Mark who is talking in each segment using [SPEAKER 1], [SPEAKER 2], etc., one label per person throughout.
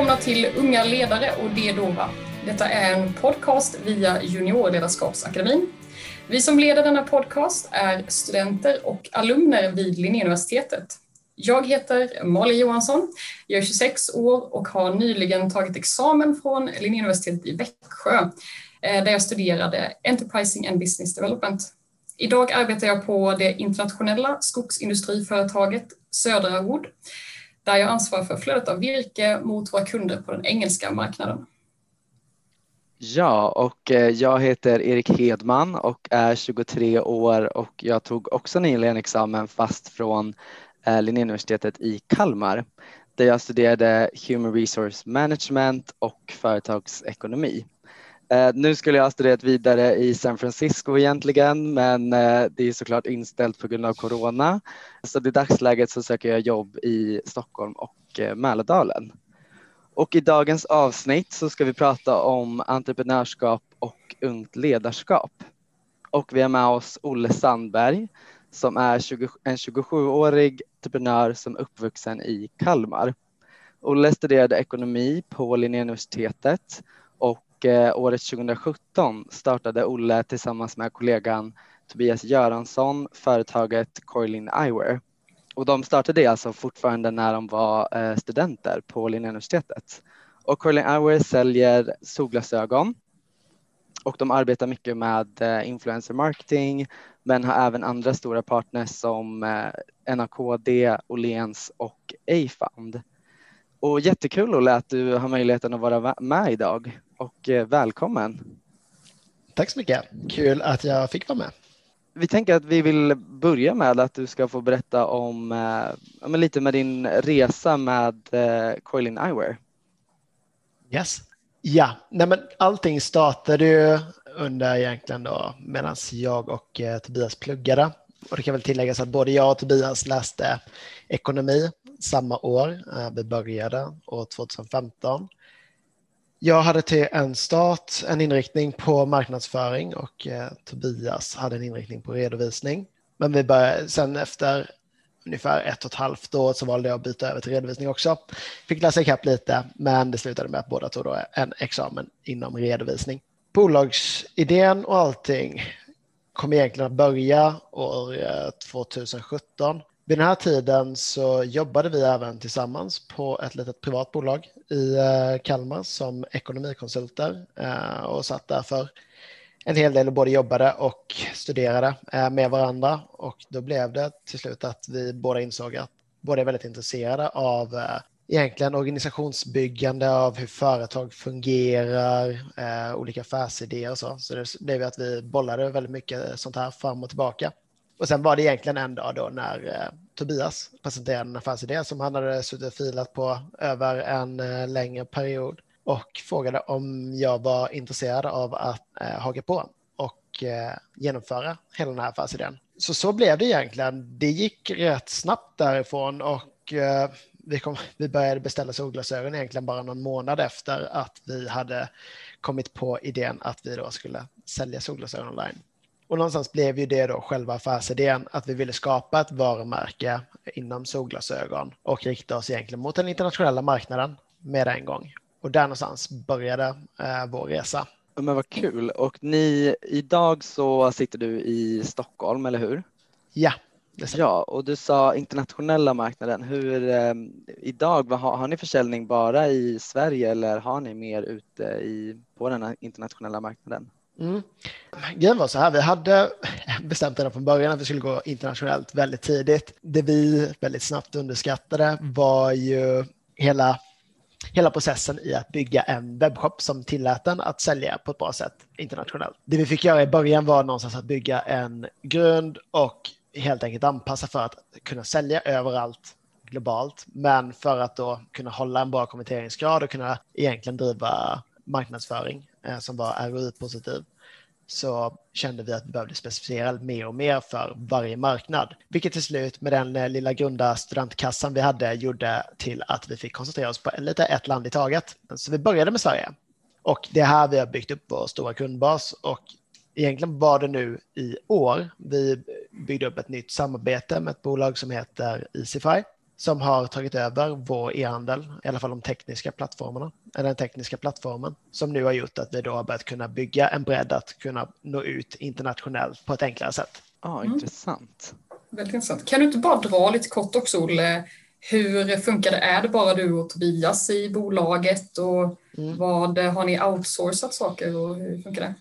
[SPEAKER 1] välkomna till Unga ledare och det Dova. Detta är en podcast via Juniorledarskapsakademin. Vi som leder denna podcast är studenter och alumner vid Linnéuniversitetet. Jag heter Malin Johansson, jag är 26 år och har nyligen tagit examen från Linnéuniversitetet i Växjö eh, där jag studerade Enterprising and Business Development. Idag arbetar jag på det internationella skogsindustriföretaget Södra Wood där jag ansvarar för flödet av virke mot våra kunder på den engelska marknaden.
[SPEAKER 2] Ja, och eh, jag heter Erik Hedman och är 23 år och jag tog också nyligen examen fast från eh, Linnéuniversitetet i Kalmar där jag studerade Human Resource Management och företagsekonomi. Eh, nu skulle jag ha studerat vidare i San Francisco egentligen, men eh, det är såklart inställt på grund av corona. Så i dagsläget så söker jag jobb i Stockholm och eh, Mälardalen. Och i dagens avsnitt så ska vi prata om entreprenörskap och ungt ledarskap. Och vi har med oss Olle Sandberg som är 20, en 27-årig entreprenör som är uppvuxen i Kalmar. Olle studerade ekonomi på Linnéuniversitetet och Eh, året 2017 startade Olle tillsammans med kollegan Tobias Göransson företaget Coilin Eyewear. Och de startade alltså fortfarande när de var eh, studenter på Linnéuniversitetet. Och Coilin Eyewear säljer solglasögon och de arbetar mycket med eh, influencer marketing men har även andra stora partners som eh, NAKD, Åhléns och Afound. Och jättekul Olle att du har möjligheten att vara med idag och eh, välkommen.
[SPEAKER 3] Tack så mycket. Kul att jag fick vara med.
[SPEAKER 2] Vi tänker att vi vill börja med att du ska få berätta om eh, lite med din resa med eh, Coilin Eyewear.
[SPEAKER 3] Yes. Ja, nej men allting startade ju under egentligen då medan jag och eh, Tobias pluggade. Och det kan väl tilläggas att både jag och Tobias läste ekonomi samma år. Eh, vi började år 2015. Jag hade till en start en inriktning på marknadsföring och eh, Tobias hade en inriktning på redovisning. Men vi började, sen efter ungefär ett och ett halvt år så valde jag att byta över till redovisning också. Fick läsa ikapp lite, men det slutade med att båda tog då en examen inom redovisning. Bolagsidén och allting kom egentligen att börja år eh, 2017 vid den här tiden så jobbade vi även tillsammans på ett litet privat bolag i eh, Kalmar som ekonomikonsulter eh, och satt där för en hel del och både jobbade och studerade eh, med varandra och då blev det till slut att vi båda insåg att båda är väldigt intresserade av egentligen organisationsbyggande av hur företag fungerar, olika affärsidéer och så. Så det blev att vi bollade väldigt mycket sånt här fram och tillbaka. Och sen var det egentligen en dag då när eh, Tobias presenterade en affärsidé som han hade suttit och filat på över en eh, längre period och frågade om jag var intresserad av att eh, haka på och eh, genomföra hela den här affärsidén. Så så blev det egentligen. Det gick rätt snabbt därifrån och eh, vi, kom, vi började beställa solglasögon egentligen bara någon månad efter att vi hade kommit på idén att vi då skulle sälja solglasögon online. Och någonstans blev ju det då själva affärsidén att vi ville skapa ett varumärke inom solglasögon och rikta oss egentligen mot den internationella marknaden med en gång. Och där någonstans började eh, vår resa.
[SPEAKER 2] Men vad kul. Och ni, idag så sitter du i Stockholm, eller hur?
[SPEAKER 3] Ja.
[SPEAKER 2] Ja, och du sa internationella marknaden. Hur, eh, idag, vad, har, har ni försäljning bara i Sverige eller har ni mer ute i, på den internationella marknaden?
[SPEAKER 3] Mm. Grejen var så här, vi hade bestämt redan från början att vi skulle gå internationellt väldigt tidigt. Det vi väldigt snabbt underskattade var ju hela, hela processen i att bygga en webbshop som tillät den att sälja på ett bra sätt internationellt. Det vi fick göra i början var någonstans att bygga en grund och helt enkelt anpassa för att kunna sälja överallt globalt, men för att då kunna hålla en bra konverteringsgrad och kunna egentligen driva marknadsföring Eh, som var ROI-positiv så kände vi att vi behövde specificera mer och mer för varje marknad. Vilket till slut med den eh, lilla grunda studentkassan vi hade gjorde till att vi fick koncentrera oss på lite ett land i taget. Så vi började med Sverige. Och det är här vi har byggt upp vår stora kundbas och egentligen var det nu i år vi byggde upp ett nytt samarbete med ett bolag som heter Easify som har tagit över vår e-handel, i alla fall de tekniska plattformarna, eller den tekniska plattformen, som nu har gjort att vi då har börjat kunna bygga en bredd att kunna nå ut internationellt på ett enklare sätt.
[SPEAKER 2] Ja, mm. intressant.
[SPEAKER 1] Väldigt intressant. Kan du inte bara dra lite kort också, Olle, hur funkar det? Är det bara du och Tobias i bolaget och mm. vad har ni outsourcat saker och hur funkar det?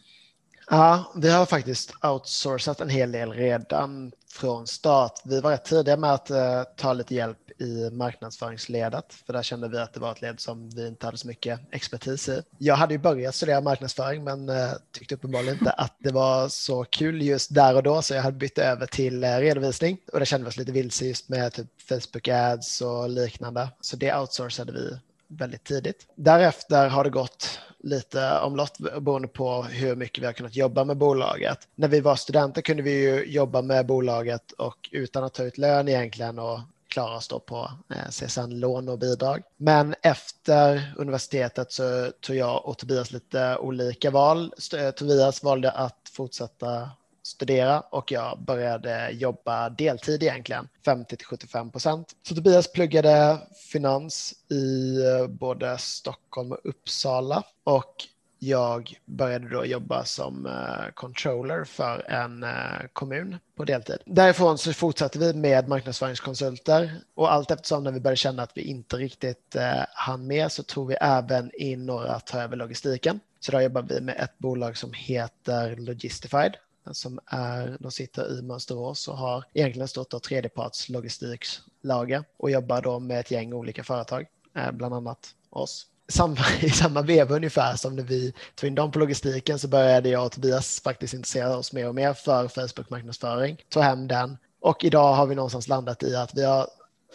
[SPEAKER 3] Ja, vi har faktiskt outsourcat en hel del redan från start. Vi var rätt tidiga med att uh, ta lite hjälp i marknadsföringsledet, för där kände vi att det var ett led som vi inte hade så mycket expertis i. Jag hade ju börjat studera marknadsföring, men eh, tyckte uppenbarligen inte att det var så kul just där och då, så jag hade bytt över till eh, redovisning och det kände vi oss lite vilse just med typ Facebook ads och liknande. Så det outsourcade vi väldigt tidigt. Därefter har det gått lite omlott beroende på hur mycket vi har kunnat jobba med bolaget. När vi var studenter kunde vi ju jobba med bolaget och utan att ta ut lön egentligen och klara oss då på eh, CSN-lån och bidrag. Men efter universitetet så tog jag och Tobias lite olika val. Eh, Tobias valde att fortsätta studera och jag började jobba deltid egentligen, 50 till 75 procent. Så Tobias pluggade finans i eh, både Stockholm och Uppsala och jag började då jobba som uh, controller för en uh, kommun på deltid. Därifrån så fortsatte vi med marknadsföringskonsulter och allt eftersom när vi började känna att vi inte riktigt uh, hann med så tog vi även in några att ta över logistiken. Så då jobbar vi med ett bolag som heter Logistified som är, de sitter i Mönsterås och har egentligen stått av tredjeparts logistikslager och jobbar då med ett gäng olika företag, bland annat oss. Samma, I samma veva ungefär som när vi tog in dem på logistiken så började jag och Tobias faktiskt intressera oss mer och mer för Facebook-marknadsföring, tog hem den och idag har vi någonstans landat i att vi har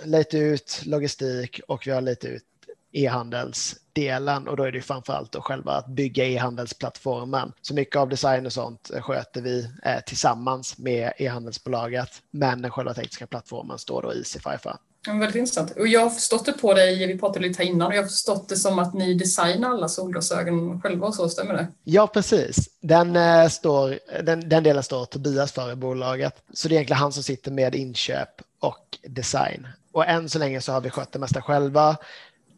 [SPEAKER 3] lite ut logistik och vi har lite ut e-handelsdelen och då är det framförallt då själva att bygga e-handelsplattformen. Så mycket av design och sånt sköter vi eh, tillsammans med e-handelsbolaget, men den själva tekniska plattformen står då Easyfy för.
[SPEAKER 1] Ja, väldigt intressant. Och jag har förstått det på dig, vi pratade lite här innan, och jag har förstått det som att ni designar alla solglasögon själva och så, stämmer det?
[SPEAKER 3] Ja, precis. Den, eh, står, den, den delen står Tobias för i bolaget. Så det är egentligen han som sitter med inköp och design. Och än så länge så har vi skött det mesta själva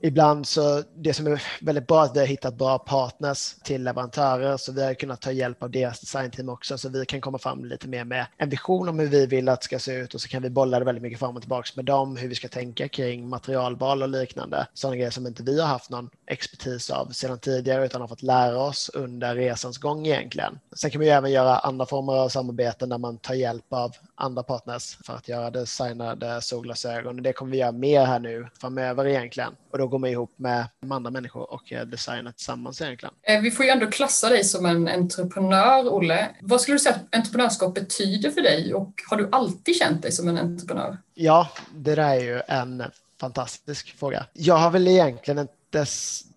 [SPEAKER 3] ibland så det som är väldigt bra är att vi har hittat bra partners till leverantörer så vi har kunnat ta hjälp av deras designteam också så vi kan komma fram lite mer med en vision om hur vi vill att det ska se ut och så kan vi bolla det väldigt mycket fram och tillbaka med dem, hur vi ska tänka kring materialval och liknande. Sådana grejer som inte vi har haft någon expertis av sedan tidigare utan har fått lära oss under resans gång egentligen. Sen kan vi även göra andra former av samarbeten där man tar hjälp av andra partners för att göra designade solglasögon. och Det kommer vi göra mer här nu framöver egentligen och då går man ihop med andra människor och eh, designar tillsammans egentligen.
[SPEAKER 1] Eh, vi får ju ändå klassa dig som en entreprenör, Olle. Vad skulle du säga att entreprenörskap betyder för dig och har du alltid känt dig som en entreprenör?
[SPEAKER 3] Ja, det där är ju en fantastisk fråga. Jag har väl egentligen inte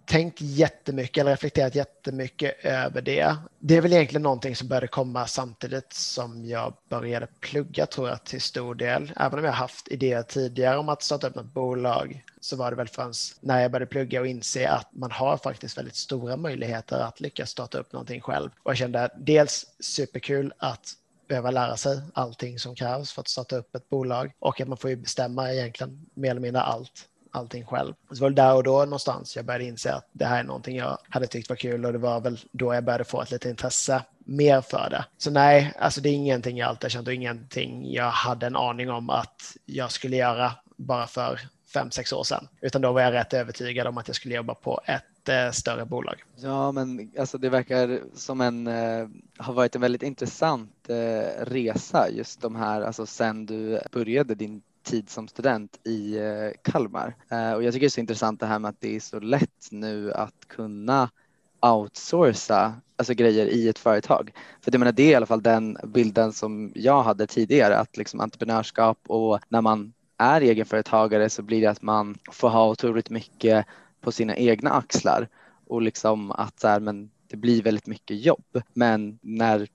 [SPEAKER 3] tänkt jättemycket eller reflekterat jättemycket över det. Det är väl egentligen någonting som började komma samtidigt som jag började plugga tror jag till stor del. Även om jag haft idéer tidigare om att starta upp något bolag så var det väl förrän när jag började plugga och inse att man har faktiskt väldigt stora möjligheter att lyckas starta upp någonting själv. Och jag kände dels superkul att behöva lära sig allting som krävs för att starta upp ett bolag och att man får ju bestämma egentligen mer eller mindre allt allting själv. Så var där och då någonstans jag började inse att det här är någonting jag hade tyckt var kul och det var väl då jag började få ett litet intresse mer för det. Så nej, alltså det är ingenting jag alltid känt och ingenting jag hade en aning om att jag skulle göra bara för fem, sex år sedan. Utan då var jag rätt övertygad om att jag skulle jobba på ett eh, större bolag.
[SPEAKER 2] Ja, men alltså det verkar som en, eh, har varit en väldigt intressant eh, resa just de här, alltså sen du började din tid som student i eh, Kalmar. Eh, och jag tycker det är så intressant det här med att det är så lätt nu att kunna outsourca alltså grejer i ett företag. För det, menar, det är i alla fall den bilden som jag hade tidigare, att liksom entreprenörskap och när man är egenföretagare så blir det att man får ha otroligt mycket på sina egna axlar och liksom att så här, men det blir väldigt mycket jobb. Men när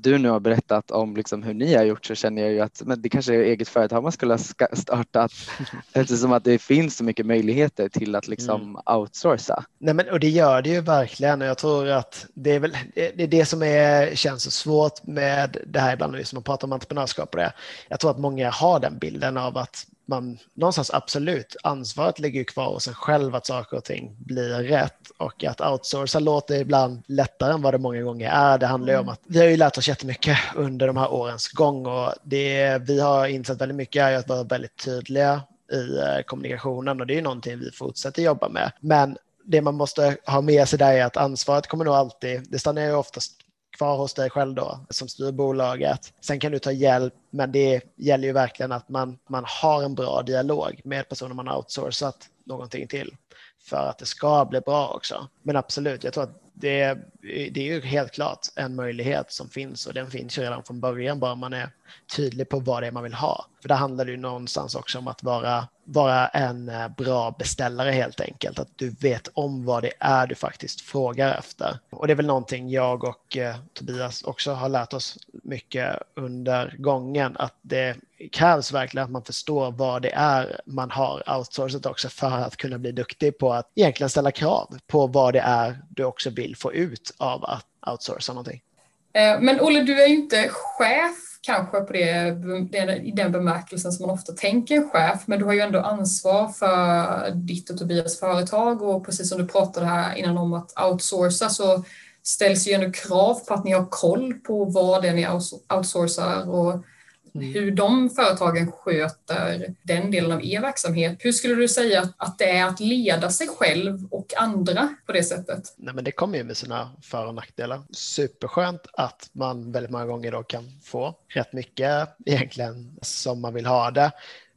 [SPEAKER 2] du nu har berättat om liksom hur ni har gjort så känner jag ju att men det kanske är eget företag man skulle ha startat eftersom att det finns så mycket möjligheter till att liksom mm. outsourca.
[SPEAKER 3] Nej, men, och det gör det ju verkligen och jag tror att det är väl det, är det som är, känns så svårt med det här ibland när man pratar om entreprenörskap och det. Jag tror att många har den bilden av att man någonstans absolut, ansvaret ligger kvar hos en själv att saker och ting blir rätt och att outsourca låter ibland lättare än vad det många gånger är. Det handlar ju om mm. att vi har ju lärt oss jättemycket under de här årens gång och det vi har insett väldigt mycket är att vara väldigt tydliga i eh, kommunikationen och det är någonting vi fortsätter jobba med. Men det man måste ha med sig där är att ansvaret kommer nog alltid, det stannar ju oftast kvar hos dig själv då som styr bolaget. Sen kan du ta hjälp, men det gäller ju verkligen att man, man har en bra dialog med personer man har outsourcat någonting till för att det ska bli bra också. Men absolut, jag tror att det, det är ju helt klart en möjlighet som finns och den finns ju redan från början bara man är tydlig på vad det är man vill ha. För det handlar ju någonstans också om att vara, vara en eh, bra beställare helt enkelt. Att du vet om vad det är du faktiskt frågar efter. Och det är väl någonting jag och eh, Tobias också har lärt oss mycket under gången. Att det krävs verkligen att man förstår vad det är man har outsourcat också för att kunna bli duktig på att egentligen ställa krav på vad det är du också vill få ut av att outsourca någonting.
[SPEAKER 1] Eh, men Olle, du är ju inte chef kanske på det, i den bemärkelsen som man ofta tänker en chef, men du har ju ändå ansvar för ditt och Tobias företag och precis som du pratade här innan om att outsourca så ställs ju ändå krav på att ni har koll på vad det är ni outsourcar och hur de företagen sköter den delen av er verksamhet. Hur skulle du säga att det är att leda sig själv och andra på det sättet?
[SPEAKER 3] Nej, men det kommer ju med sina för och nackdelar. Superskönt att man väldigt många gånger då kan få rätt mycket egentligen som man vill ha det.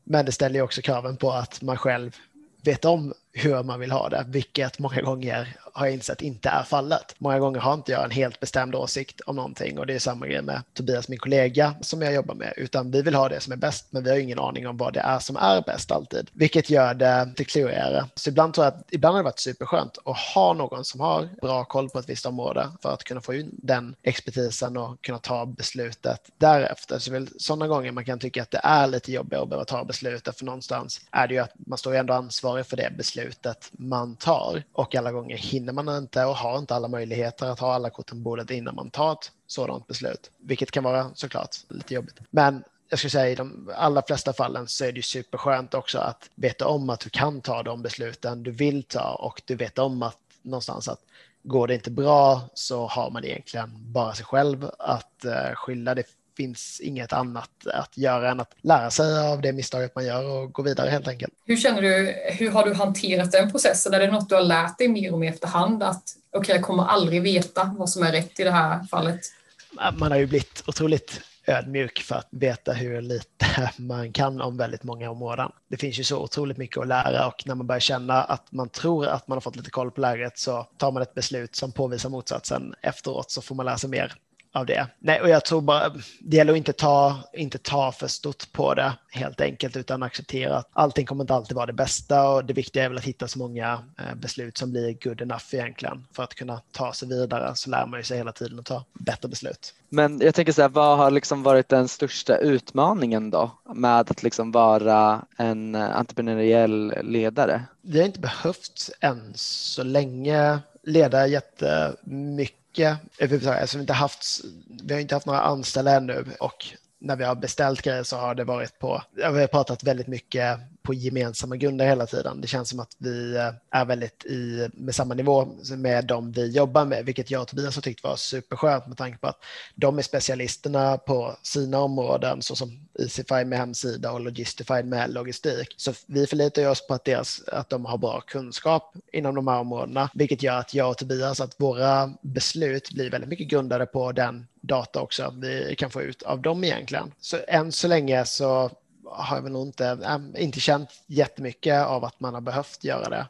[SPEAKER 3] Men det ställer ju också kraven på att man själv vet om hur man vill ha det, vilket många gånger har jag insett inte är fallet. Många gånger har inte jag en helt bestämd åsikt om någonting och det är samma grej med Tobias, min kollega, som jag jobbar med, utan vi vill ha det som är bäst, men vi har ingen aning om vad det är som är bäst alltid, vilket gör det till klurigare. Så ibland tror jag att ibland har det varit superskönt att ha någon som har bra koll på ett visst område för att kunna få in den expertisen och kunna ta beslutet därefter. Så väl sådana gånger man kan tycka att det är lite jobbigt att behöva ta beslutet, för någonstans är det ju att man står ju ändå ansvarig för det beslutet man tar och alla gånger hinner hinner man inte och har inte alla möjligheter att ha alla korten på bordet innan man tar ett sådant beslut, vilket kan vara såklart lite jobbigt. Men jag skulle säga i de allra flesta fallen så är det ju superskönt också att veta om att du kan ta de besluten du vill ta och du vet om att någonstans att går det inte bra så har man egentligen bara sig själv att eh, skylla. Det finns inget annat att göra än att lära sig av det misstaget man gör och gå vidare helt enkelt.
[SPEAKER 1] Hur känner du, hur har du hanterat den processen? Är det något du har lärt dig mer och mer efterhand att okej, okay, jag kommer aldrig veta vad som är rätt i det här fallet?
[SPEAKER 3] Man har ju blivit otroligt ödmjuk för att veta hur lite man kan om väldigt många områden. Det finns ju så otroligt mycket att lära och när man börjar känna att man tror att man har fått lite koll på läget så tar man ett beslut som påvisar motsatsen. Efteråt så får man lära sig mer av det. Nej, och jag tror bara det gäller att inte ta, inte ta för stort på det helt enkelt utan acceptera att allting kommer inte alltid vara det bästa och det viktiga är väl att hitta så många eh, beslut som blir good enough egentligen för att kunna ta sig vidare så lär man sig hela tiden att ta bättre beslut.
[SPEAKER 2] Men jag tänker så här, vad har liksom varit den största utmaningen då med att liksom vara en entreprenöriell ledare?
[SPEAKER 3] Vi har inte behövt än så länge leda jättemycket mycket eh, överhuvudtaget. Alltså, vi, inte haft, vi har inte haft några anställda ännu och när vi har beställt grejer så har det varit på, vi har pratat väldigt mycket på gemensamma grunder hela tiden. Det känns som att vi eh, är väldigt i, med samma nivå med de vi jobbar med, vilket jag och Tobias har tyckt var superskönt med tanke på att de är specialisterna på sina områden såsom Easify med hemsida och Logistify med logistik. Så vi förlitar oss på att, deras, att de har bra kunskap inom de här områdena, vilket gör att jag och Tobias, att våra beslut blir väldigt mycket grundade på den data också vi kan få ut av dem egentligen. Så än så länge så har jag väl nog inte, inte känt jättemycket av att man har behövt göra det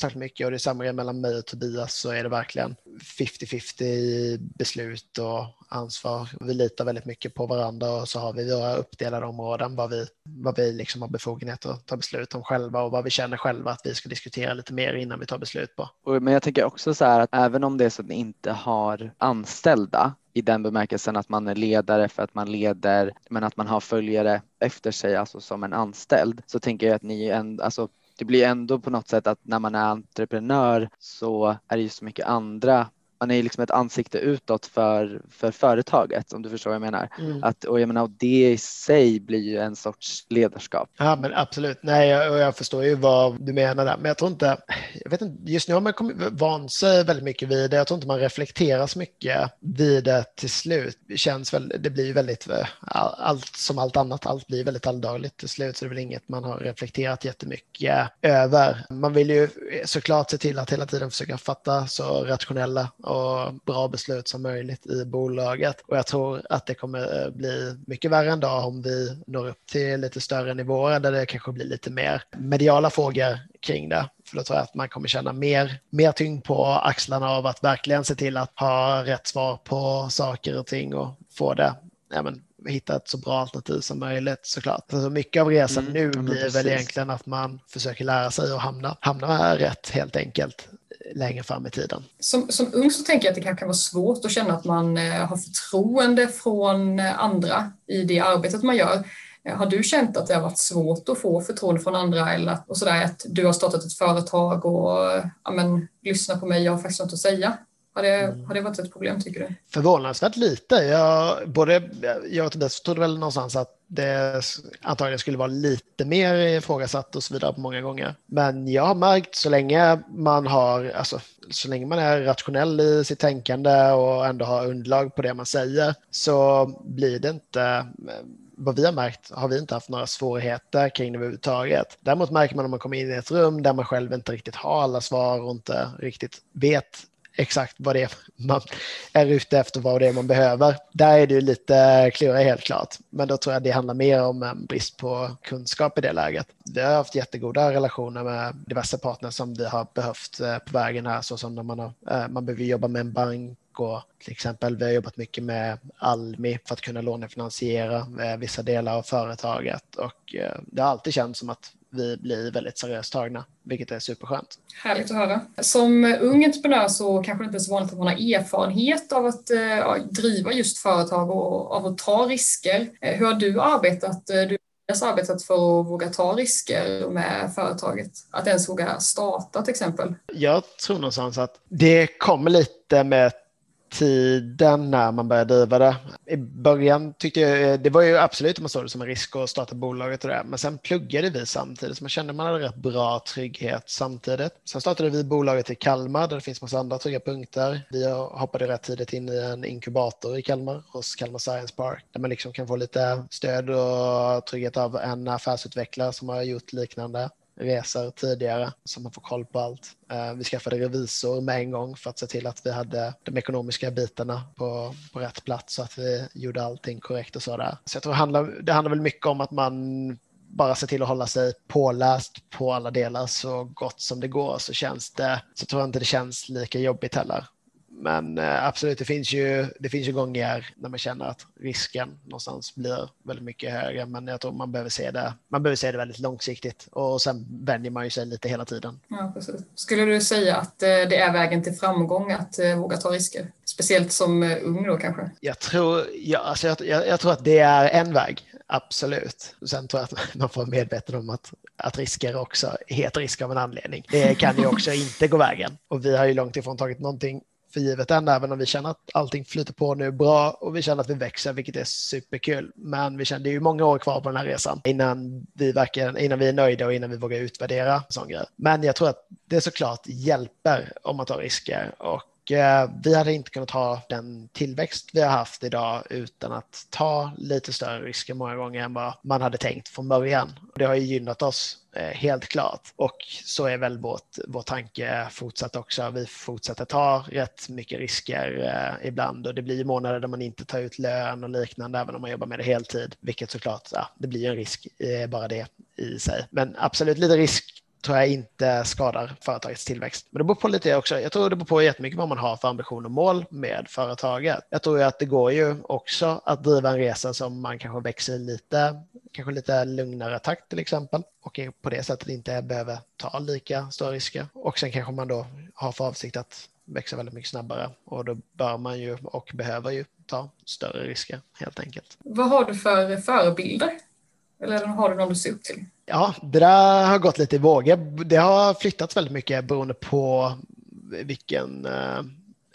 [SPEAKER 3] särskilt mycket och det är samma grej mellan mig och Tobias så är det verkligen 50-50 i beslut och ansvar. Vi litar väldigt mycket på varandra och så har vi våra uppdelade områden vad vi, vad vi liksom har befogenhet att ta beslut om själva och vad vi känner själva att vi ska diskutera lite mer innan vi tar beslut på.
[SPEAKER 2] Men jag tänker också så här att även om det är så att ni inte har anställda i den bemärkelsen att man är ledare för att man leder, men att man har följare efter sig, alltså som en anställd, så tänker jag att ni ändå, alltså det blir ändå på något sätt att när man är entreprenör så är det ju så mycket andra man är liksom ett ansikte utåt för, för företaget om du förstår vad jag menar. Mm. Att, och jag menar, det i sig blir ju en sorts ledarskap.
[SPEAKER 3] Ja men absolut, nej jag, jag förstår ju vad du menar där men jag tror inte, jag vet inte, just nu har man kommit, vant sig väldigt mycket vid det, jag tror inte man reflekterar så mycket vid det till slut. Det känns väl, det blir väldigt, allt som allt annat, allt blir väldigt alldagligt till slut så det är väl inget man har reflekterat jättemycket över. Man vill ju såklart se till att hela tiden försöka fatta så rationella och bra beslut som möjligt i bolaget. Och jag tror att det kommer bli mycket värre en dag om vi når upp till lite större nivåer där det kanske blir lite mer mediala frågor kring det. För då tror jag att man kommer känna mer, mer tyngd på axlarna av att verkligen se till att ha rätt svar på saker och ting och få det ja, men, hitta ett så bra alternativ som möjligt såklart. Alltså mycket av resan mm, nu blir precis. väl egentligen att man försöker lära sig att hamna, hamna rätt helt enkelt längre fram i tiden.
[SPEAKER 1] Som, som ung så tänker jag att det kanske kan vara svårt att känna att man eh, har förtroende från eh, andra i det arbetet man gör. Eh, har du känt att det har varit svårt att få förtroende från andra eller och sådär, att du har startat ett företag och ja, men, lyssna på mig, jag har faktiskt något att säga? Har det, mm. har det varit ett problem tycker du?
[SPEAKER 3] Förvånansvärt lite. Jag, både jag och Tobias trodde väl någonstans att det antagligen skulle vara lite mer ifrågasatt och så vidare på många gånger. Men jag har märkt så länge man har, alltså så länge man är rationell i sitt tänkande och ändå har underlag på det man säger så blir det inte vad vi har märkt har vi inte haft några svårigheter kring det överhuvudtaget. Däremot märker man om man kommer in i ett rum där man själv inte riktigt har alla svar och inte riktigt vet exakt vad det är man är ute efter, vad det är man behöver. Där är det ju lite klurigt helt klart. Men då tror jag det handlar mer om en brist på kunskap i det läget. Vi har haft jättegoda relationer med diverse partner som vi har behövt eh, på vägen här, såsom när man, har, eh, man behöver jobba med en bank och till exempel vi har jobbat mycket med Almi för att kunna lånefinansiera eh, vissa delar av företaget och det har alltid känts som att vi blir väldigt seriöst tagna, vilket är superskönt.
[SPEAKER 1] Härligt att höra. Som ung entreprenör så kanske det inte är så vanligt att man har erfarenhet av att ja, driva just företag och av att ta risker. Hur har du arbetat? Du har arbetat för att våga ta risker med företaget? Att ens våga starta till exempel?
[SPEAKER 3] Jag tror någonstans att det kommer lite med tiden när man började driva det. I början tyckte jag, eh, det var ju absolut om man såg det som en risk att starta bolaget och det, men sen pluggade vi samtidigt så man kände man hade rätt bra trygghet samtidigt. Sen startade vi bolaget i Kalmar där det finns massa andra trygga punkter. Vi hoppade rätt tidigt in i en inkubator i Kalmar hos Kalmar Science Park där man liksom kan få lite stöd och trygghet av en affärsutvecklare som har gjort liknande resor tidigare så man får koll på allt. Eh, vi skaffade revisor med en gång för att se till att vi hade de ekonomiska bitarna på, på rätt plats så att vi gjorde allting korrekt och sådär. Så jag tror det handlar, det handlar väl mycket om att man bara ser till att hålla sig påläst på alla delar så gott som det går så känns det, så tror jag inte det känns lika jobbigt heller. Men eh, absolut, det finns, ju, det finns ju gånger när man känner att risken någonstans blir väldigt mycket högre. Men jag tror man behöver se det, man behöver se det väldigt långsiktigt och sen vänjer man ju sig lite hela tiden.
[SPEAKER 1] Ja, precis. Skulle du säga att eh, det är vägen till framgång att eh, våga ta risker? Speciellt som ung då kanske?
[SPEAKER 3] Jag tror, ja, alltså jag, jag, jag tror att det är en väg. Absolut. Sen tror jag att man får vara medveten om att, att risker också heter risk av en anledning. Det kan ju också inte gå vägen. Och vi har ju långt ifrån tagit någonting för givet än, även om vi känner att allting flyter på nu bra och vi känner att vi växer, vilket är superkul. Men vi känner det är ju många år kvar på den här resan innan vi, verkligen, innan vi är nöjda och innan vi vågar utvärdera sån grej. Men jag tror att det såklart hjälper om man tar risker och Eh, vi hade inte kunnat ha den tillväxt vi har haft idag utan att ta lite större risker många gånger än vad man hade tänkt från början. Det har ju gynnat oss eh, helt klart och så är väl vårt, vår tanke fortsatt också. Vi fortsätter ta rätt mycket risker eh, ibland och det blir månader där man inte tar ut lön och liknande även om man jobbar med det heltid, vilket såklart, ja, det blir en risk eh, bara det i sig. Men absolut lite risk tror jag inte skadar företagets tillväxt. Men det beror på lite också. Jag tror det beror på jättemycket vad man har för ambition och mål med företaget. Jag tror ju att det går ju också att driva en resa som man kanske växer lite, kanske lite lugnare takt till exempel och på det sättet inte behöver ta lika stora risker. Och sen kanske man då har för avsikt att växa väldigt mycket snabbare och då bör man ju och behöver ju ta större risker helt enkelt.
[SPEAKER 1] Vad har du för förebilder? Eller har du någon du ser upp till?
[SPEAKER 3] Ja, det där har gått lite i vågor. Det har flyttats väldigt mycket beroende på vilken,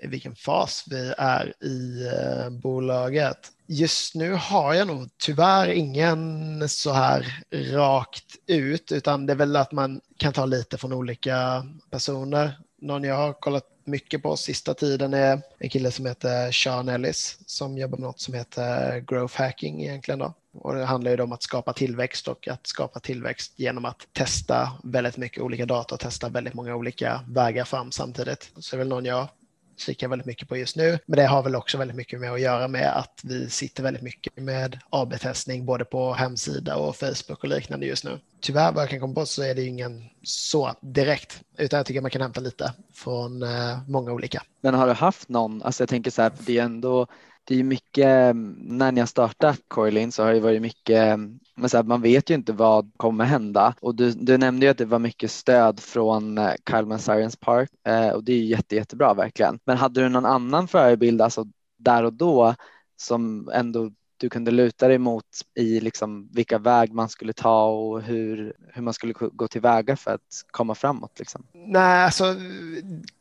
[SPEAKER 3] i vilken fas vi är i eh, bolaget. Just nu har jag nog tyvärr ingen så här rakt ut, utan det är väl att man kan ta lite från olika personer. Någon jag har kollat mycket på sista tiden är en kille som heter Sean Ellis som jobbar med något som heter growth hacking egentligen. Då. Och det handlar ju om att skapa tillväxt och att skapa tillväxt genom att testa väldigt mycket olika data och testa väldigt många olika vägar fram samtidigt. Så det är väl någon jag kikar väldigt mycket på just nu. Men det har väl också väldigt mycket med att göra med att vi sitter väldigt mycket med AB-testning både på hemsida och Facebook och liknande just nu. Tyvärr vad jag kan komma på så är det ju ingen så direkt, utan jag tycker man kan hämta lite från eh, många olika.
[SPEAKER 2] Men har du haft någon, alltså jag tänker så här, det är ändå det är mycket, eh, när ni har startat Coilin så har det varit mycket, eh, men så här, man vet ju inte vad kommer hända och du, du nämnde ju att det var mycket stöd från eh, Kalmar Science Park eh, och det är ju jätte, jättebra verkligen. Men hade du någon annan förebild, alltså där och då som ändå du kunde luta dig mot i liksom vilka väg man skulle ta och hur, hur man skulle gå tillväga för att komma framåt? Liksom?
[SPEAKER 3] Nej, alltså,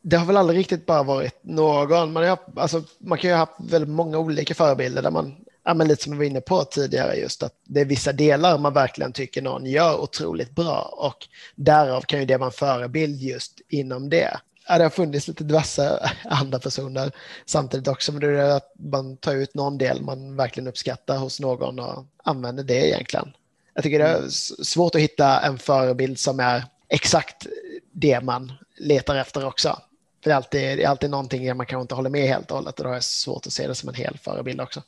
[SPEAKER 3] det har väl aldrig riktigt bara varit någon. Man, har, alltså, man kan ju ha haft väldigt många olika förebilder där man ja, men lite som vi var inne på tidigare, just att det är vissa delar man verkligen tycker någon gör otroligt bra och därav kan ju det vara en förebild just inom det ja, det har funnits lite diverse andra personer samtidigt också, men det är att man tar ut någon del man verkligen uppskattar hos någon och använder det egentligen. Jag tycker det är svårt att hitta en förebild som är exakt det man letar efter också. För det är alltid, det är alltid någonting man kanske inte håller med helt och hållet och då är det svårt att se det som en hel förebild också.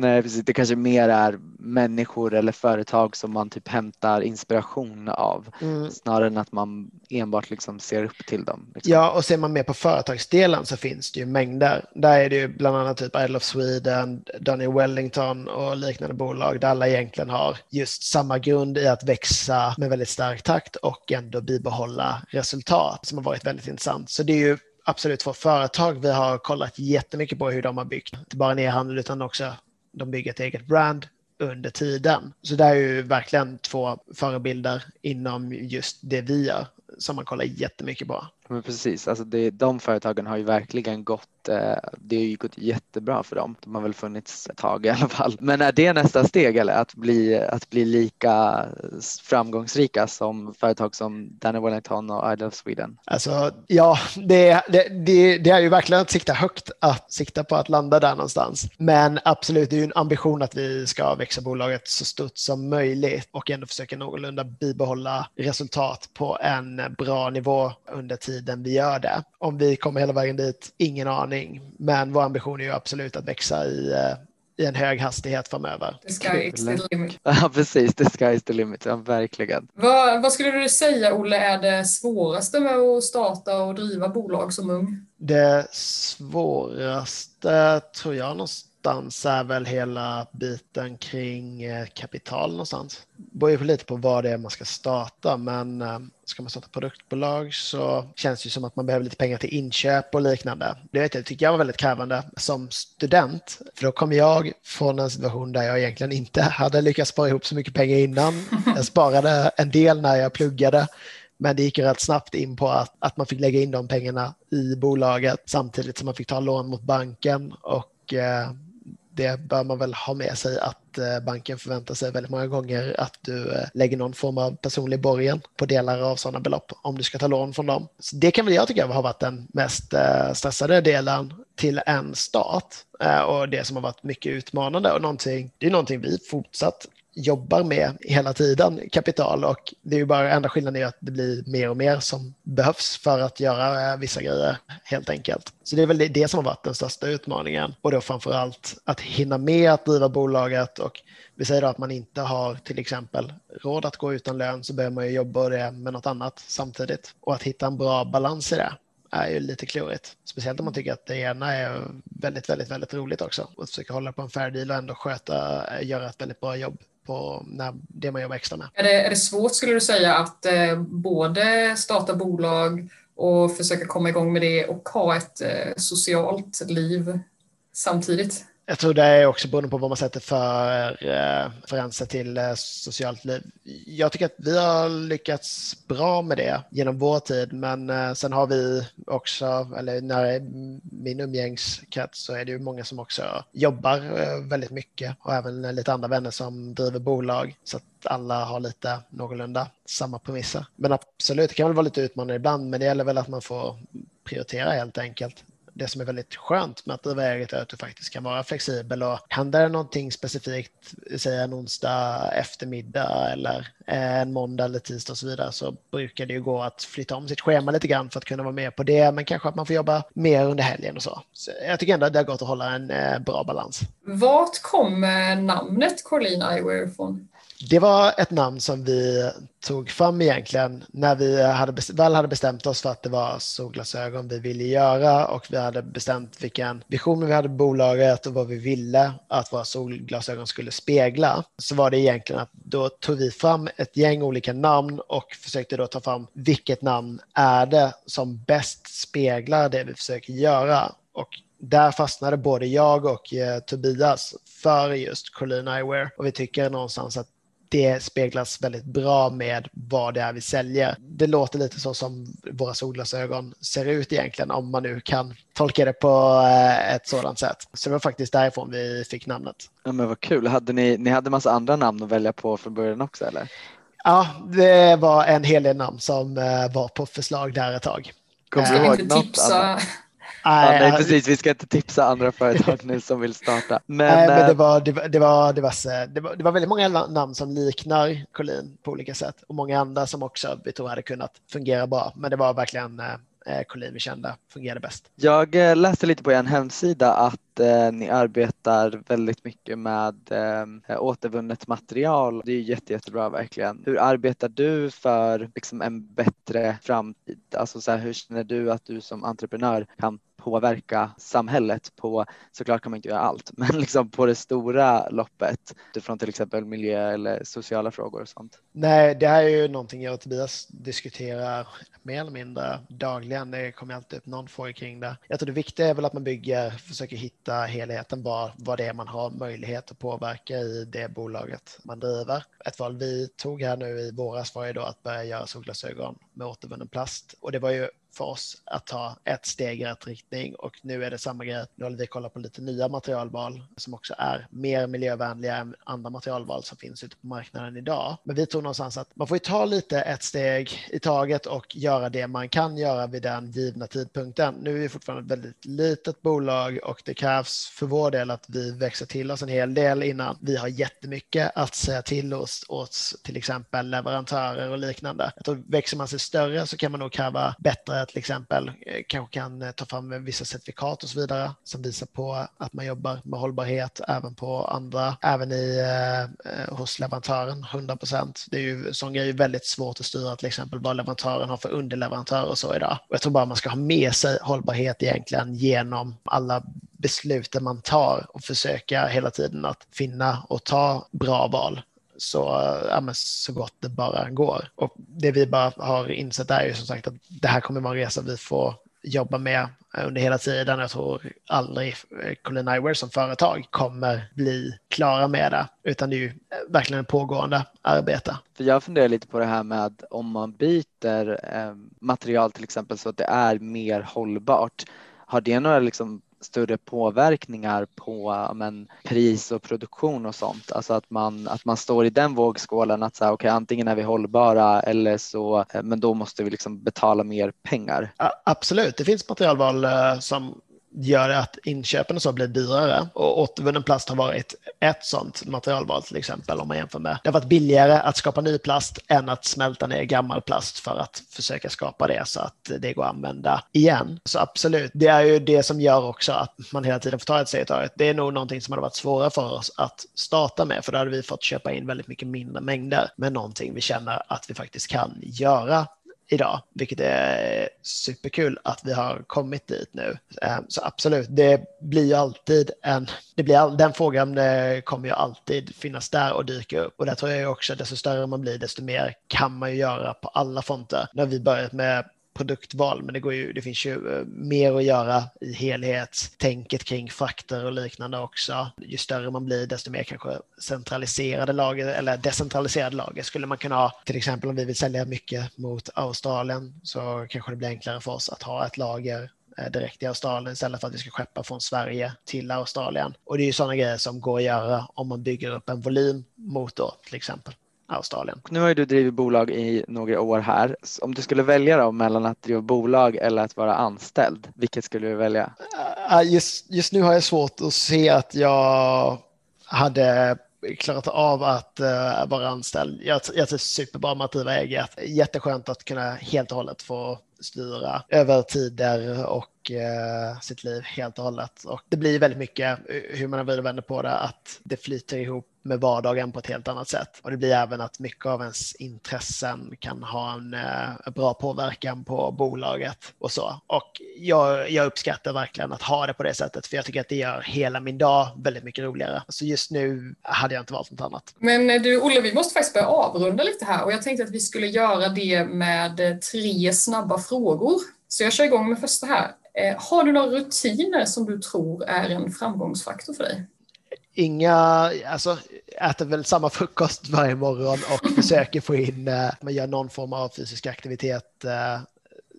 [SPEAKER 2] Nej, precis. Det kanske mer är människor eller företag som man typ hämtar inspiration av mm. snarare än att man enbart liksom ser upp till dem. Liksom.
[SPEAKER 3] Ja, och ser man mer på företagsdelen så finns det ju mängder. Där är det ju bland annat typ Idle of Sweden, Daniel Wellington och liknande bolag där alla egentligen har just samma grund i att växa med väldigt stark takt och ändå bibehålla resultat som har varit väldigt intressant. Så det är ju absolut två företag vi har kollat jättemycket på hur de har byggt, inte bara en e-handel utan också de bygger ett eget brand under tiden. Så det är ju verkligen två förebilder inom just det vi gör som man kollar jättemycket på.
[SPEAKER 2] Men precis, alltså det, de företagen har ju verkligen gått, eh, det har ju gått jättebra för dem. De har väl funnits ett tag i alla fall. Men är det nästa steg eller att bli, att bli lika framgångsrika som företag som Danny Wellington och Idle Love Sweden?
[SPEAKER 3] Alltså, ja, det, det, det, det, är ju verkligen att sikta högt, att sikta på att landa där någonstans. Men absolut, det är ju en ambition att vi ska växa bolaget så stort som möjligt och ändå försöka någorlunda bibehålla resultat på en bra nivå under tiden tiden vi gör det. Om vi kommer hela vägen dit, ingen aning. Men vår ambition är ju absolut att växa i, eh, i en hög hastighet framöver.
[SPEAKER 1] The sky is the limit.
[SPEAKER 2] Ja, precis. The sky is the limit. Ja, verkligen.
[SPEAKER 1] Vad, vad skulle du säga, Olle, är det svåraste med att starta och driva bolag som ung?
[SPEAKER 3] Det svåraste tror jag någonstans någonstans är väl hela biten kring eh, kapital någonstans. Det beror ju lite på vad det är man ska starta, men eh, ska man starta produktbolag så känns det som att man behöver lite pengar till inköp och liknande. Det vet jag, tycker jag var väldigt krävande som student, för då kom jag från en situation där jag egentligen inte hade lyckats spara ihop så mycket pengar innan. Jag sparade en del när jag pluggade, men det gick ju rätt snabbt in på att, att man fick lägga in de pengarna i bolaget samtidigt som man fick ta lån mot banken och eh, det bör man väl ha med sig att eh, banken förväntar sig väldigt många gånger att du eh, lägger någon form av personlig borgen på delar av sådana belopp om du ska ta lån från dem. Så det kan väl jag tycka har varit den mest eh, stressade delen till en start och det som har varit mycket utmanande och någonting, det är någonting vi fortsatt jobbar med hela tiden, kapital. Och det är ju bara enda skillnaden är att det blir mer och mer som behövs för att göra eh, vissa grejer helt enkelt. Så det är väl det som har varit den största utmaningen. Och då framför allt att hinna med att driva bolaget och vi säger då att man inte har till exempel råd att gå utan lön så behöver man ju jobba det med något annat samtidigt. Och att hitta en bra balans i det är ju lite klurigt. Speciellt om man tycker att det ena är väldigt, väldigt, väldigt roligt också. Och försöka hålla på en fair deal och ändå sköta, eh, göra ett väldigt bra jobb på när, det man jobbar extra med.
[SPEAKER 1] Är det, är det svårt skulle du säga att eh, både starta bolag och försöka komma igång med det och ha ett eh, socialt liv samtidigt?
[SPEAKER 3] Jag tror det är också beroende på vad man sätter för eh, referenser till eh, socialt liv. Jag tycker att vi har lyckats bra med det genom vår tid, men eh, sen har vi också, eller när min umgängskrets, så är det ju många som också jobbar väldigt mycket och även lite andra vänner som driver bolag. Så att alla har lite någorlunda samma premisser. Men absolut, det kan väl vara lite utmanande ibland, men det gäller väl att man får prioritera helt enkelt det som är väldigt skönt med att driva eget är att du faktiskt kan vara flexibel och händer det någonting specifikt, säg en onsdag eftermiddag eller eh, en måndag eller tisdag och så vidare så brukar det ju gå att flytta om sitt schema lite grann för att kunna vara med på det, men kanske att man får jobba mer under helgen och så. så jag tycker ändå att det har gått att hålla en eh, bra balans.
[SPEAKER 1] Vart kommer namnet Colleen Eyewear ifrån?
[SPEAKER 3] Det var ett namn som vi tog fram egentligen när vi hade, väl hade bestämt oss för att det var solglasögon vi ville göra och vi hade bestämt vilken vision vi hade på bolaget och vad vi ville att våra solglasögon skulle spegla. Så var det egentligen att då tog vi fram ett gäng olika namn och försökte då ta fram vilket namn är det som bäst speglar det vi försöker göra. Och där fastnade både jag och eh, Tobias för just Colleen Eyewear och vi tycker någonstans att det speglas väldigt bra med vad det är vi säljer. Det låter lite så som våra solglasögon ser ut egentligen, om man nu kan tolka det på eh, ett sådant sätt. Så det var faktiskt därifrån vi fick namnet.
[SPEAKER 2] Ja, men vad kul. Hade ni, ni hade massa andra namn att välja på från början också eller?
[SPEAKER 3] Ja, det var en hel del namn som eh, var på förslag där ett tag.
[SPEAKER 1] Kommer du ihåg något? Tipsa
[SPEAKER 2] Nej, ja, nej, precis. Vi ska inte tipsa andra företag nu som vill starta.
[SPEAKER 3] Men, nej, men det, var, det, var, det, var, det, var, det, var, det var väldigt många namn som liknar Collin på olika sätt och många andra som också vi tror hade kunnat fungera bra. Men det var verkligen eh, vi kände fungerade bäst.
[SPEAKER 2] Jag eh, läste lite på er hemsida att eh, ni arbetar väldigt mycket med eh, återvunnet material. Det är jätte, jättebra verkligen. Hur arbetar du för liksom, en bättre framtid? Alltså, så här, hur känner du att du som entreprenör kan påverka samhället på, såklart kan man inte göra allt, men liksom på det stora loppet utifrån till exempel miljö eller sociala frågor och sånt?
[SPEAKER 3] Nej, det här är ju någonting jag och Tobias diskuterar mer eller mindre dagligen. Det kommer alltid upp någon fråga kring det. Jag tror det viktiga är väl att man bygger, försöker hitta helheten, bara vad det är man har möjlighet att påverka i det bolaget man driver. Ett val vi tog här nu i våras var ju då att börja göra solglasögon med återvunnen plast och det var ju för oss att ta ett steg i rätt riktning och nu är det samma grej. Nu håller vi kollat på lite nya materialval som också är mer miljövänliga än andra materialval som finns ute på marknaden idag. Men vi tror någonstans att man får ju ta lite ett steg i taget och göra det man kan göra vid den givna tidpunkten. Nu är vi fortfarande ett väldigt litet bolag och det krävs för vår del att vi växer till oss en hel del innan vi har jättemycket att säga till oss åt till exempel leverantörer och liknande. Jag tror växer man sig större så kan man nog kräva bättre till exempel eh, kanske kan eh, ta fram vissa certifikat och så vidare som visar på att man jobbar med hållbarhet även på andra, även i, eh, eh hos leverantören 100 procent. Det är ju sån grej är väldigt svårt att styra till exempel vad leverantören har för underleverantör och så idag. Och jag tror bara man ska ha med sig hållbarhet egentligen genom alla besluten man tar och försöka hela tiden att finna och ta bra val så, ja, så gott det bara går. Och det vi bara har insett är ju som sagt att det här kommer vara en resa vi får jobba med under hela tiden. Jag tror aldrig eh, Colin Eyewear som företag kommer bli klara med det, utan det är ju eh, verkligen ett pågående arbete.
[SPEAKER 2] För jag funderar lite på det här med om man byter eh, material till exempel så att det är mer hållbart. Har det några liksom större påverkningar på men, pris och produktion och sånt. Alltså att man, att man står i den vågskålen att så här okay, antingen är vi hållbara eller så, eh, men då måste vi liksom betala mer pengar.
[SPEAKER 3] Absolut, det finns materialval eh, som gör att inköpen och så blir dyrare. Och återvunnen plast har varit ett sådant materialval till exempel om man jämför med. Det har varit billigare att skapa ny plast än att smälta ner gammal plast för att försöka skapa det så att det går att använda igen. Så absolut, det är ju det som gör också att man hela tiden får ta ett steg i taget. Det är nog någonting som hade varit svårare för oss att starta med för då hade vi fått köpa in väldigt mycket mindre mängder. med någonting vi känner att vi faktiskt kan göra idag, vilket är superkul att vi har kommit dit nu. Ehm, så absolut, det blir ju alltid en, det blir all, den frågan eh, kommer ju alltid finnas där och dyka upp. Och där tror jag också, att desto större man blir, desto mer kan man ju göra på alla fronter. När vi börjat med produktval, men det, går ju, det finns ju eh, mer att göra i helhetstänket kring frakter och liknande också. Ju större man blir, desto mer kanske centraliserade lager eller decentraliserade lager skulle man kunna ha. Till exempel om vi vill sälja mycket mot Australien så kanske det blir enklare för oss att ha ett lager eh, direkt i Australien istället för att vi ska skeppa från Sverige till Australien. Och det är ju sådana grejer som går att göra om man bygger upp en volym mot till exempel. Australien.
[SPEAKER 2] Nu har ju du drivit bolag i några år här. Om du skulle välja då mellan att driva bolag eller att vara anställd, vilket skulle du välja?
[SPEAKER 3] Just, just nu har jag svårt att se att jag hade klarat av att uh, vara anställd. Jag, jag trivs superbra med att driva eget. Jätteskönt att kunna helt och hållet få styra över tider och eh, Eh, sitt liv helt och hållet. Och det blir väldigt mycket, eh, hur man vill vänder på det, att det flyter ihop med vardagen på ett helt annat sätt. Och det blir även att mycket av ens intressen kan ha en eh, bra påverkan på bolaget och så. Och jag, jag, uppskattar verkligen att ha det på det sättet, för jag tycker att det gör hela min dag väldigt mycket roligare. Så just nu hade jag inte valt något annat.
[SPEAKER 1] Men eh, du, Olle, vi måste faktiskt börja avrunda lite här och jag tänkte att vi skulle göra det med tre snabba frågor. Så jag kör igång med första här. Eh, har du några rutiner som du tror är en framgångsfaktor för dig?
[SPEAKER 3] Inga, alltså äter väl samma frukost varje morgon och försöker få in, eh, man gör någon form av fysisk aktivitet eh,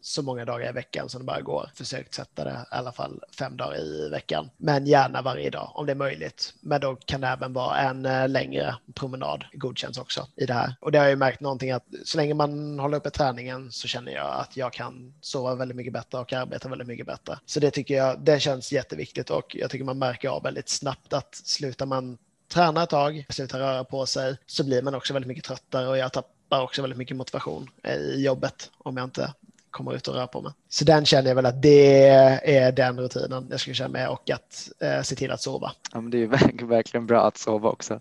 [SPEAKER 3] så många dagar i veckan som det bara går. Försökt sätta det i alla fall fem dagar i veckan. Men gärna varje dag om det är möjligt. Men då kan det även vara en eh, längre promenad godkänns också i det här. Och det har jag ju märkt någonting att så länge man håller uppe träningen så känner jag att jag kan sova väldigt mycket bättre och arbeta väldigt mycket bättre. Så det tycker jag, det känns jätteviktigt och jag tycker man märker av väldigt snabbt att slutar man träna ett tag, slutar röra på sig, så blir man också väldigt mycket tröttare och jag tappar också väldigt mycket motivation i jobbet om jag inte komma ut och röra på mig. Så den känner jag väl att det är den rutinen jag skulle känna med och att eh, se till att sova.
[SPEAKER 2] Ja, men det är verkligen bra att sova också.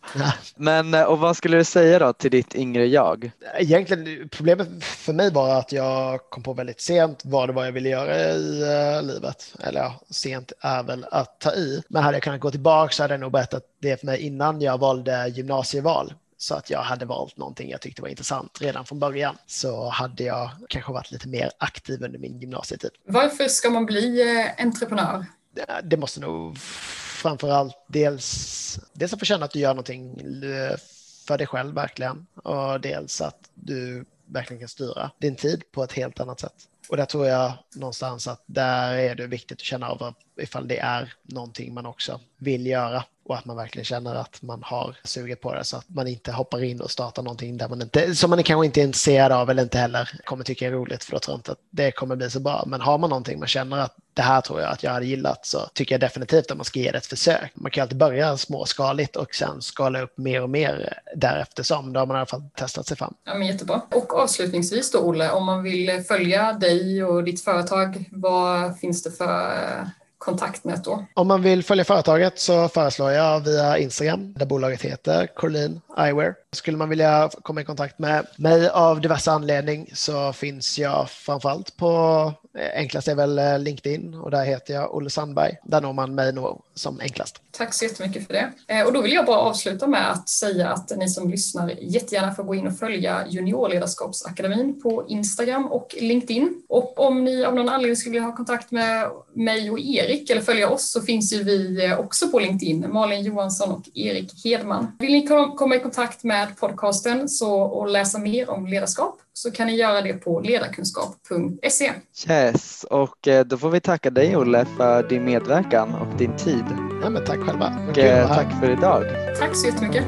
[SPEAKER 2] men eh, och vad skulle du säga då till ditt yngre jag?
[SPEAKER 3] Egentligen problemet för mig var att jag kom på väldigt sent vad det var jag ville göra i uh, livet. Eller ja, sent är väl att ta i. Men hade jag kunnat gå tillbaka så hade jag nog berättat det för mig innan jag valde gymnasieval så att jag hade valt någonting jag tyckte var intressant redan från början så hade jag kanske varit lite mer aktiv under min gymnasietid.
[SPEAKER 1] Varför ska man bli eh, entreprenör?
[SPEAKER 3] Det måste nog framförallt dels, dels att få känna att du gör någonting eh, för dig själv verkligen och dels att du verkligen kan styra din tid på ett helt annat sätt. Och där tror jag någonstans att där är det viktigt att känna av ifall det är någonting man också vill göra och att man verkligen känner att man har suget på det så att man inte hoppar in och startar någonting där man inte, som man kanske inte är intresserad av eller inte heller kommer tycka är roligt för då tror jag inte att det kommer bli så bra. Men har man någonting man känner att det här tror jag att jag hade gillat så tycker jag definitivt att man ska ge det ett försök. Man kan alltid börja småskaligt och sen skala upp mer och mer därefter som. Då har man i alla fall testat sig fram.
[SPEAKER 1] Ja, men jättebra. Och avslutningsvis då Olle, om man vill följa dig och ditt företag, vad finns det för kontaktnät då?
[SPEAKER 3] Om man vill följa företaget så föreslår jag via Instagram där bolaget heter Corlin Eyewear. Skulle man vilja komma i kontakt med mig av diverse anledning så finns jag framförallt på eh, enklast är väl eh, LinkedIn och där heter jag Olle Sandberg. Där når man mig nog som enklast.
[SPEAKER 1] Tack så jättemycket för det. Eh, och då vill jag bara avsluta med att säga att ni som lyssnar jättegärna får gå in och följa Juniorledarskapsakademin på Instagram och LinkedIn. Och om ni av någon anledning skulle vilja ha kontakt med mig och Erik eller följa oss så finns ju vi också på LinkedIn, Malin Johansson och Erik Hedman. Vill ni komma i kontakt med podcasten så, och läsa mer om ledarskap så kan ni göra det på ledarkunskap.se.
[SPEAKER 2] Yes, och eh, då får vi tacka dig Olle för din medverkan och din tid.
[SPEAKER 3] Ja, men tack själva.
[SPEAKER 2] Och, eh, tack för idag.
[SPEAKER 1] Tack så jättemycket.